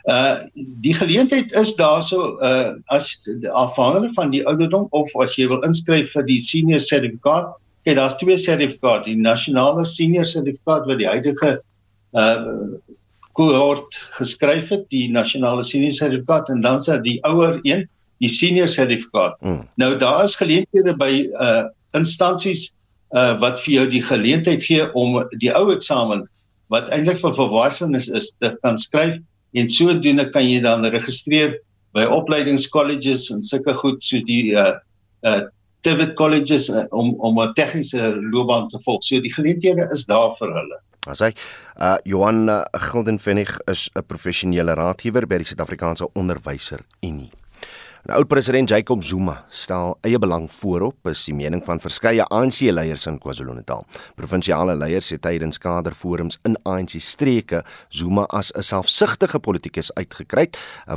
Uh die geleentheid is daarso uh as afhangende van die ouderdom of as jy wil inskryf vir die senior sertifikaat. Kyk, daar's twee sertifikate, die nasionale senior sertifikaat wat die huidige uh kohort geskryf het, die nasionale senior sertifikaat en dan se die ouer een die senior sertifikaat. Mm. Nou daar is geleenthede by uh instansies uh wat vir jou die geleentheid gee om die ou eksamen wat eintlik vir volwassenes is te kan skryf en sodoende kan jy dan registreer by opleidingskolleges en sulke goed soos die uh uh TVET colleges uh, om om 'n tegniese loopbaan te volg. So die geleenthede is daar vir hulle. As hy uh Johan uh, Gildenvennig is 'n professionele raadgewer by die Suid-Afrikaanse Onderwyser Unie. Nou oud president Jacob Zuma stel eie belang voorop, is die mening van verskeie ANC-leiers in KwaZulu-Natal. Provinsiale leiers het tydens kaderforums in ANC-streke Zuma as 'n selfsugtige politikus uitgekry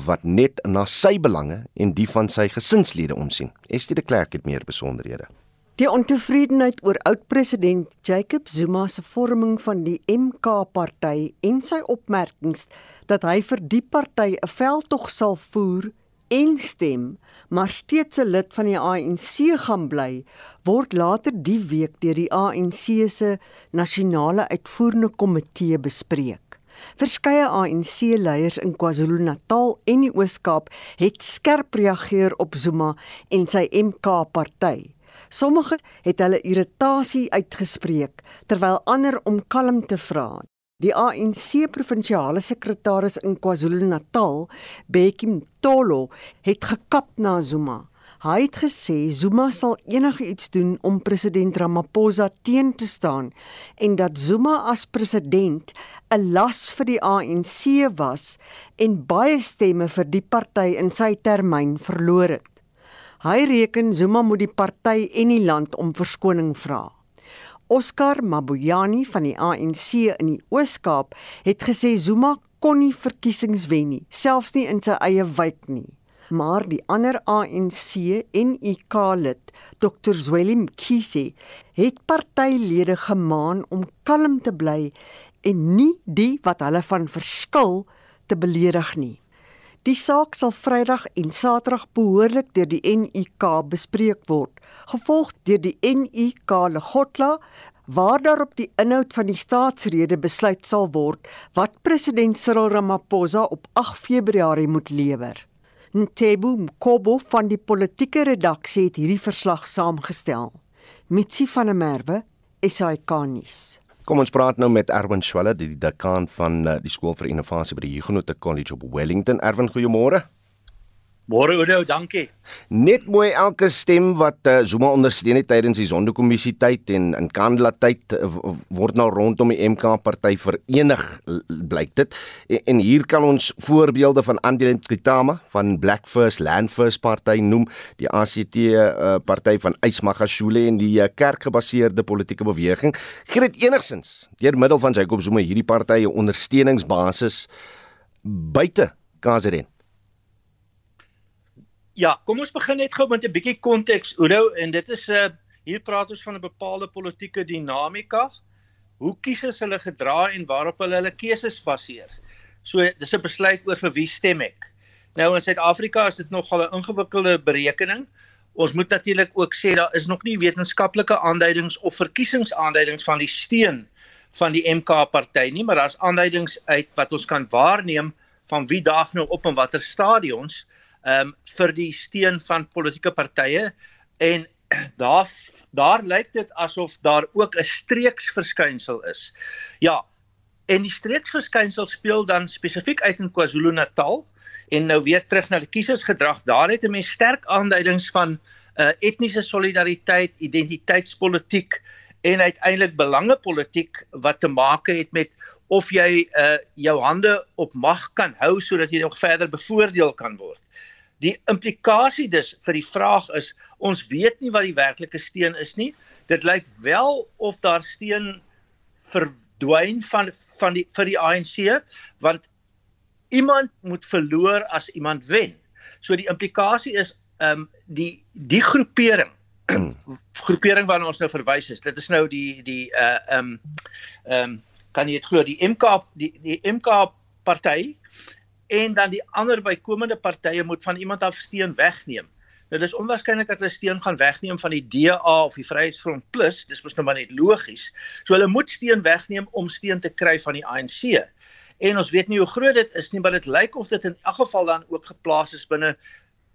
wat net na sy belange en die van sy gesinslede omsien. Estie de Klerk het meer besonderhede. Die ontevredenheid oor oud-president Jacob Zuma se vorming van die MK-party en sy opmerkings dat hy vir die party 'n veldtog sal voer en stem, maar steeds 'n lid van die ANC gaan bly, word later die week deur die ANC se nasionale uitvoerende komitee bespreek. Verskeie ANC-leiers in KwaZulu-Natal en die Oos-Kaap het skerp reageer op Zuma en sy MK-party. Sommige het hulle irritasie uitgespreek terwyl ander om kalmte vra. Die ANC provinsiale sekretaris in KwaZulu-Natal, Bekkie Tolo, het gekap na Zuma. Hy het gesê Zuma sal enigiets doen om president Ramaphosa teen te staan en dat Zuma as president 'n las vir die ANC was en baie stemme vir die party in sy termyn verloor het. Hy reken Zuma moet die party en die land om verskoning vra. Oscar Mabuyani van die ANC in die Oos-Kaap het gesê Zuma kon nie verkiesings wen nie, selfs nie in sy eie wijk nie. Maar die ander ANC en UK lid, Dr. Zwelim Kise, het partylede gemaan om kalm te bly en nie die wat hulle van verskil te beledig nie. Die saak sal Vrydag en Saterdag behoorlik deur die NUK bespreek word, gevolg deur die NUK Legotla waar daarop die inhoud van die staatsrede besluit sal word wat president Cyril Ramaphosa op 8 Februarie moet lewer. Ntebu Mkobo van die politieke redaksie het hierdie verslag saamgestel. Mitsi van der Merwe, SAK-nuus. Kom ons praat nou met Erwin Schweller, die dekaan van eh, die skool vir innovasie by die Huguenot College op Wellington. Erwin, goeiemôre. Môre Oudo, dankie. Net mooi elke stem wat uh, Zuma ondersteun het tydens die Sonderkommissie tyd en in Kandla tyd uh, word nou rondom die MK party verenig blyk dit. En, en hier kan ons voorbeelde van Andile Kitama van Black First Land First party noem, die ACT uh, party van Ysmagashule en die uh, kerkgebaseerde politieke beweging. Gee dit enigsins deur middel van Jacob Zuma hierdie partye ondersteuningsbasis buite KZN. Ja, kom ons begin net gou met 'n bietjie konteks, Oudo, en dit is 'n uh, hier praat ons van 'n bepaalde politieke dinamika. Hoe kiesers hulle gedra en waarop hulle hulle keuses baseer. So dis 'n besluit oor vir wie stem ek. Nou in Suid-Afrika is dit nogal 'n ingewikkelde berekening. Ons moet natuurlik ook sê daar is nog nie wetenskaplike aanduidings of verkiesingsaanduidings van die steun van die MK party nie, maar daar's aanduidings uit wat ons kan waarneem van wie daag nou op in watter stadions um, vir die steun van politieke partye en daar daar lyk dit asof daar ook 'n streeksverskynsel is. Ja. En die streeksverskynsel speel dan spesifiek uit in KwaZulu-Natal en nou weer terug na die kiesersgedrag. Daar het 'n mens sterk aanduidings van uh, etniese solidariteit, identiteitspolitiek en uiteindelik belangepolitiek wat te maak het met of jy uh, jou hande op mag kan hou sodat jy nog verder bevoordeel kan word. Die implikasie dus vir die vraag is ons weet nie wat die werklike steun is nie. Dit lyk wel of daar steun verdwyn van van die vir die ANC want iemand moet verloor as iemand wen. So die implikasie is ehm um, die die groepering groepering waarna ons nou verwys is. Dit is nou die die uh ehm um, ehm um, kan jy dit glo die MK die die MK party en dan die ander bykomende partye moet van iemand af steun wegneem. Nou dis onwaarskynlik dat hulle steun gaan wegneem van die DA of die Vryheidsfront Plus, dis mos nou maar net logies. So hulle moet steun wegneem om steun te kry van die ANC. En ons weet nie hoe groot dit is nie, maar dit lyk of dit in elk geval dan ook geplaas is binne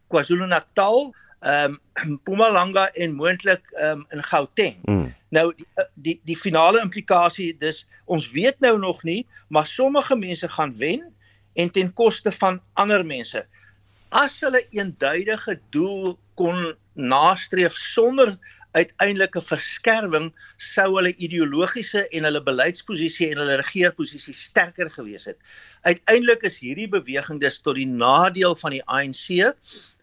KwaZulu-Natal, ehm um, Mpumalanga en moontlik ehm um, in Gauteng. Mm. Nou die, die die finale implikasie dis ons weet nou nog nie, maar sommige mense gaan wen en ten koste van ander mense. As hulle eenduidige doel kon nastreef sonder uiteindelike verskerwing sou hulle ideologiese en hulle beleidsposisie en hulle regeerposisie sterker gewees het. Uiteindelik is hierdie beweging dus tot die nadeel van die ANC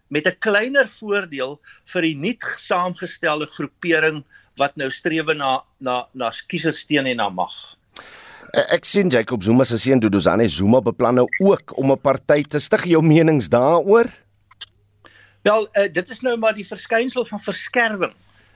met 'n kleiner voordeel vir die nuut saamgestelde groepering wat nou streef na na na kiesersteen en na mag. Ek sien Jacob Zuma se seun Duduzane Zuma beplan nou ook om 'n party te stig. Jou menings daaroor? Wel, uh, dit is nou maar die verskynsel van verskerwing.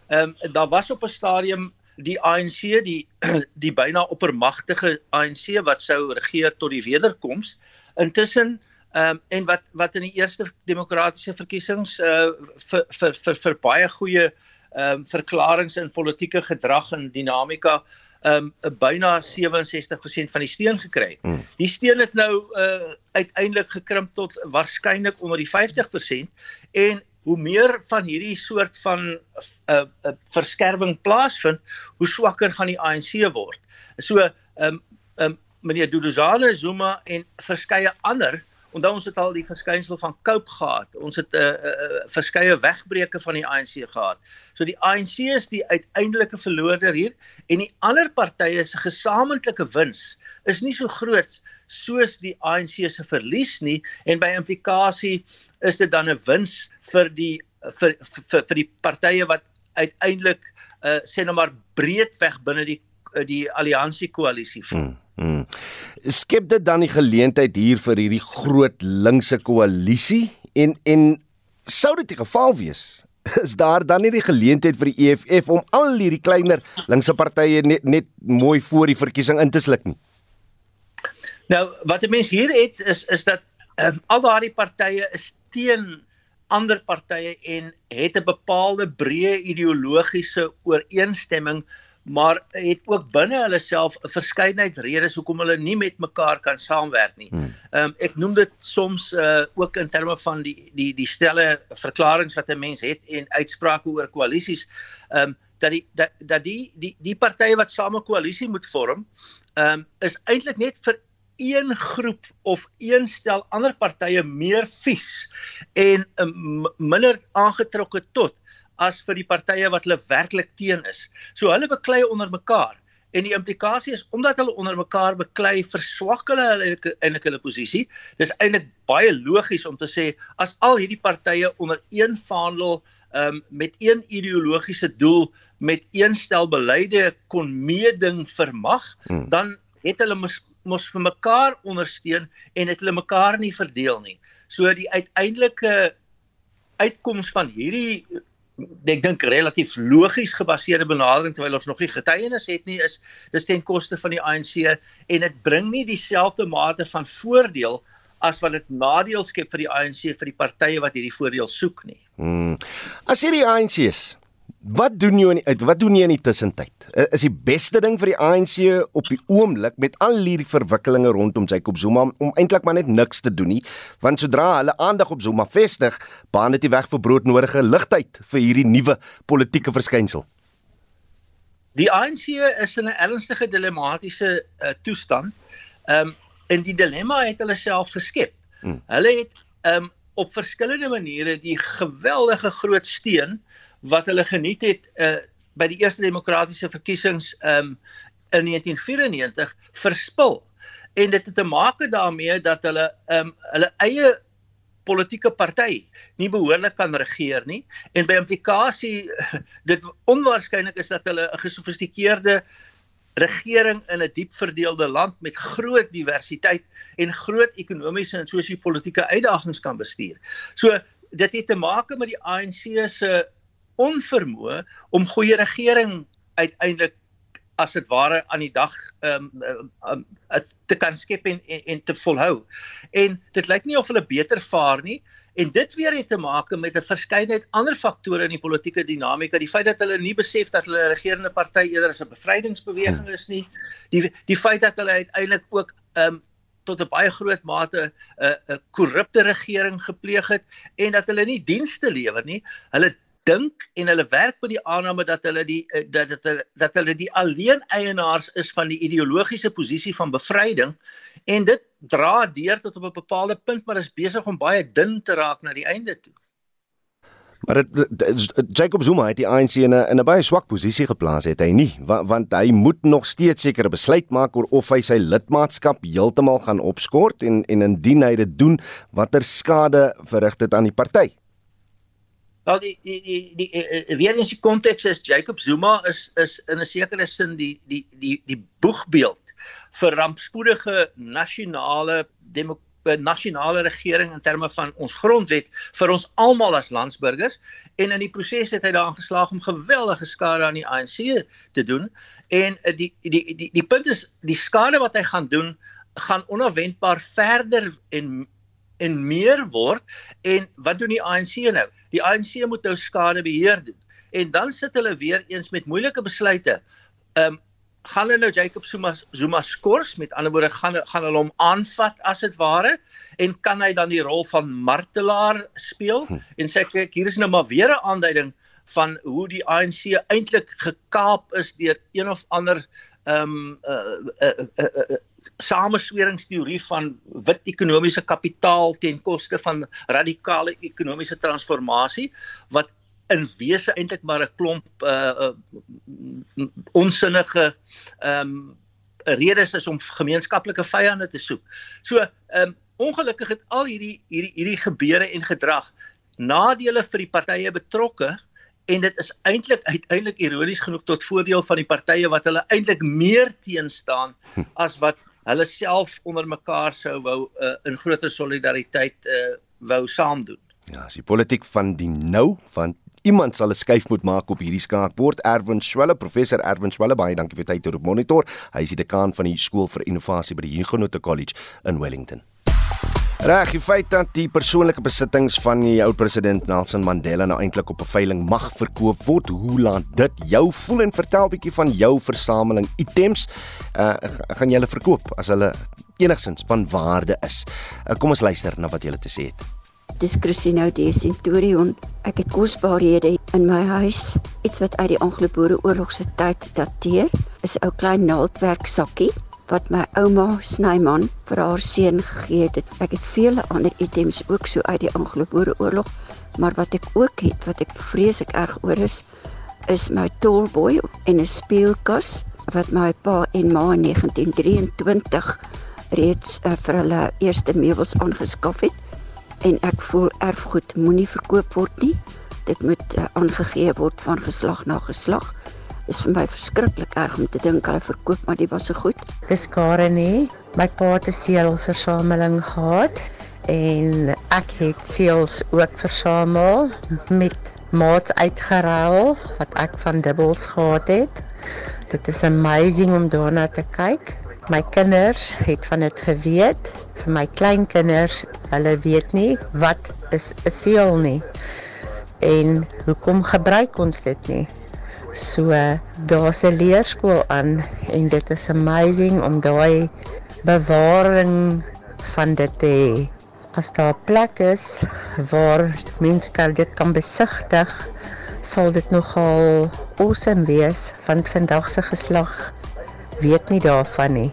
Ehm um, daar was op 'n stadium die ANC, die die byna oppermagtige ANC wat sou regeer tot die wederkoms. Intussen ehm um, en wat wat in die eerste demokratiese verkiesings uh vir vir vir, vir baie goeie ehm um, verklaringe in politieke gedrag en dinamika um byna 67% van die steun gekry. Hmm. Die steun het nou uh uiteindelik gekrimp tot waarskynlik onder die 50% en hoe meer van hierdie soort van 'n uh, uh, verskerwing plaasvind, hoe swakker gaan die ANC word. So um um meneer Duduzane Zuma en verskeie ander Onthou ons het al die verskynsel van Cope gehad. Ons het 'n uh, uh, verskeie wegbreuke van die ANC gehad. So die ANC is die uiteindelike verloorder hier en die ander partye se gesamentlike wins is nie so groot soos die ANC se verlies nie en by implikasie is dit dan 'n wins vir die vir vir, vir die partye wat uiteindelik uh, sê nou maar breedweg binne die die alliansie koalisie voel. Hmm. Hmm. Skep dit dan die geleentheid hier vir hierdie groot linkse koalisie en en sou dit die geval wees? Is daar dan nie die geleentheid vir die EFF om al hierdie kleiner linkse partye net net mooi voor die verkiesing in te sluk nie? Nou, wat 'n mens hier het is is dat um, al daardie partye is teen ander partye en het 'n bepaalde breë ideologiese ooreenstemming maar het ook binne hulle self 'n verskeidenheid redes hoekom hulle nie met mekaar kan saamwerk nie. Hmm. Ehm um, ek noem dit soms uh ook in terme van die die die stelle verklaringe wat 'n mens het en uitsprake oor koalisies. Ehm um, dat die dat dat die die die partye wat same 'n koalisie moet vorm, ehm um, is eintlik net vir een groep of een stel ander partye meer vies en um, minder aangetrokke tot as vir die partye wat hulle werklik teen is. So hulle beklei onder mekaar en die implikasie is omdat hulle onder mekaar beklei, verswak hulle eintlik hulle posisie. Dis eintlik baie logies om te sê as al hierdie partye onder een vaandel um, met een ideologiese doel met een stel beleide kon meeding vermag, hmm. dan het hulle mos, mos vir mekaar ondersteun en het hulle mekaar nie verdeel nie. So die uiteindelike uitkoms van hierdie ek dink relatief logies gebaseerde benadering terwyl ons nog nie getuienis het nie is dis ten koste van die ANC en dit bring nie dieselfde mate van voordeel as wat dit nadeel skep vir die ANC vir die partye wat hierdie voordeel soek nie. Hmm. As hierdie ANC is Wat doen jy in die, wat doen jy in die tussentyd? Is die beste ding vir die ANC op die oomblik met al hierdie verwikkelinge rondom Jacob Zuma om eintlik maar net niks te doen nie, want sodra hulle aandag op Zuma vestig, baan dit die weg vir broodnodige ligtheid vir hierdie nuwe politieke verskynsel. Die ANC is in 'n ernstige dilematiese uh, toestand. Ehm um, en die dilemma het hulle self geskep. Hmm. Hulle het ehm um, op verskillende maniere die geweldige groot steun wat hulle geniet het uh, by die eerste demokratiese verkiesings um, in 1994 verspil. En dit het te maak daarmee dat hulle um, hulle eie politieke party nie behoorlik kan regeer nie en by implikasie dit onwaarskynlik is dat hulle 'n gesofistikeerde regering in 'n diep verdeelde land met groot diversiteit en groot ekonomiese en sosio-politiese uitdagings kan bestuur. So dit het te maak met die ANC se onvermoë om goeie regering uiteindelik as dit ware aan die dag ehm um, um, te kan skep en, en en te volhou. En dit lyk nie of hulle beter vaar nie en dit weer het te maak met 'n verskeidenheid ander faktore in die politieke dinamika. Die feit dat hulle nie besef dat hulle 'n regerende party eerder as 'n bevrydingsbeweging hmm. is nie. Die die feit dat hulle uiteindelik ook ehm um, tot 'n baie groot mate 'n uh, 'n korrupte regering gepleeg het en dat hulle nie dienste lewer nie. Hulle dink en hulle werk met die aanname dat hulle die eh, dat dit dat hulle die alleen eienaars is van die ideologiese posisie van bevryding en dit dra deur tot op 'n bepaalde punt maar is besig om baie dun te raak na die einde toe. Maar dit Jacob Zuma het die ANC in 'n in 'n baie swak posisie geplaas het hy nie want, want hy moet nog steeds sekere besluit maak oor of hy sy lidmaatskap heeltemal gaan opskort en en indien hy dit doen watter skade verrig dit aan die party. Wel die die die, die, die weer eens die konteks is Jacob Zuma is is in 'n sekere sin die die die die boegbeeld vir rampspoedige nasionale demokrasie nasionale regering in terme van ons grondwet vir ons almal as landsburgers. En in die proses het hy daarin geslaag om geweldige skade aan die ANC te doen. En eh, die die die die punt is die skade wat hy gaan doen gaan onverwendbaar verder en en meer word en wat doen die ANC nou? Die ANC moet nou skade beheer doen. En dan sit hulle weer eens met moeilike besluite. Ehm um, gaan hulle nou Jacob Zuma Zuma skors? Met ander woorde gaan gaan hulle hom aanvat as dit ware? En kan hy dan die rol van martelaar speel? Hm. en sê kyk hier is nou maar weer 'n aanduiding van hoe die ANC eintlik gekaap is deur een of ander ehm um, uh, uh, uh, uh, uh, samesweringsteorie van wit ekonomiese kapitaal ten koste van radikale ekonomiese transformasie wat in wese eintlik maar 'n klomp uh, uh onsinnige ehm um, redes is om gemeenskaplike vyande te soek. So ehm um, ongelukkig het al hierdie hierdie hierdie gebeure en gedrag nadele vir die partye betrokke en dit is eintlik uiteindelik ironies genoeg tot voordeel van die partye wat hulle eintlik meer teenstaan hm. as wat hulle self onder mekaar sou wou uh, in groter solidariteit uh, wou saam doen. Ja, as die politiek van die nou van iemand sal 'n skuif moet maak op hierdie skaakbord. Erwin Swelle, professor Erwin Swelle, baie dankie vir tyd hier op monitor. Hy is die dekaan van die skool vir innovasie by die Huguenot College in Wellington. Reg, die feit dat die persoonlike besittings van die ou president Nelson Mandela nou eintlik op 'n veiling mag verkoop word, hoe laat dit jou voel en vertel bietjie van jou versameling items. Uh gaan jy hulle verkoop as hulle enigsins van waarde is? Uh, kom ons luister na wat jy te sê het. Dis Christina de Centurion. Ek het kosbarehede in my huis, iets wat uit die Anglo-Boereoorlog se tyd dateer. Is 'n ou klein naaldwerk sakkie wat my ouma Snyman vir haar seun gegee het. Ek het vele ander items ook so uit die Anglo-Boereoorlog, maar wat ek ook het wat ek vreeslik erg oor is, is my tolboy en 'n speelkas wat my pa en ma in 1923 reeds uh, vir hulle eerste meubels aangeskaf het en ek voel erfgoed moenie verkoop word nie. Dit moet uh, aangegee word van geslag na geslag. Is vir my verskriklik erg om te dink hulle verkoop maar die was so goed. Dis Karen nie. My pa het 'n seelversameling gehad en ek het seels ook versamel met maats uitgeruil wat ek van dubbels gehad het. Dit is amazing om daarna te kyk. My kinders het van dit geweet vir my kleinkinders, hulle weet nie wat is 'n seël nie. En hoekom gebruik ons dit nie? So daar's 'n leerskool aan en dit is amazing om daai bewaring van dit te hê. As daar 'n plek is waar mense kan dit kan besigtig, sal dit nogal awesome wees want vandag se geslag weet nie daarvan nie.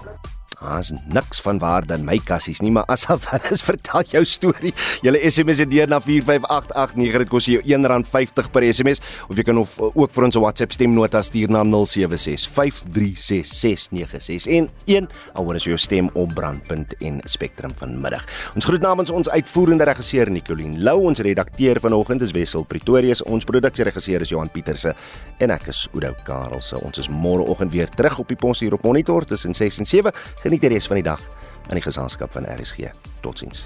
Daar's niks van waarde in my kassies nie, maar asof wat is vertel jou storie. Julle SMS dit deur na 45889. Dit kos jou R1.50 per SMS of jy kan of ook vir ons 'n WhatsApp stemnota stuur na 0765366961 en 1 alhoewel as jou stem op brandpunt en spectrum vanmiddag. Ons groet namens ons uitvoerende regisseur Nicoline Lou, ons redakteur vanoggend is Wessel Pretorius, ons produksieregisseur is Johan Pieterse en ek is Oudo Karelse. Ons is môreoggend weer terug op die pos hier op Monitor tussen 6 en 7. Geniet die res van die dag in die geselskap van RSG. Totsiens.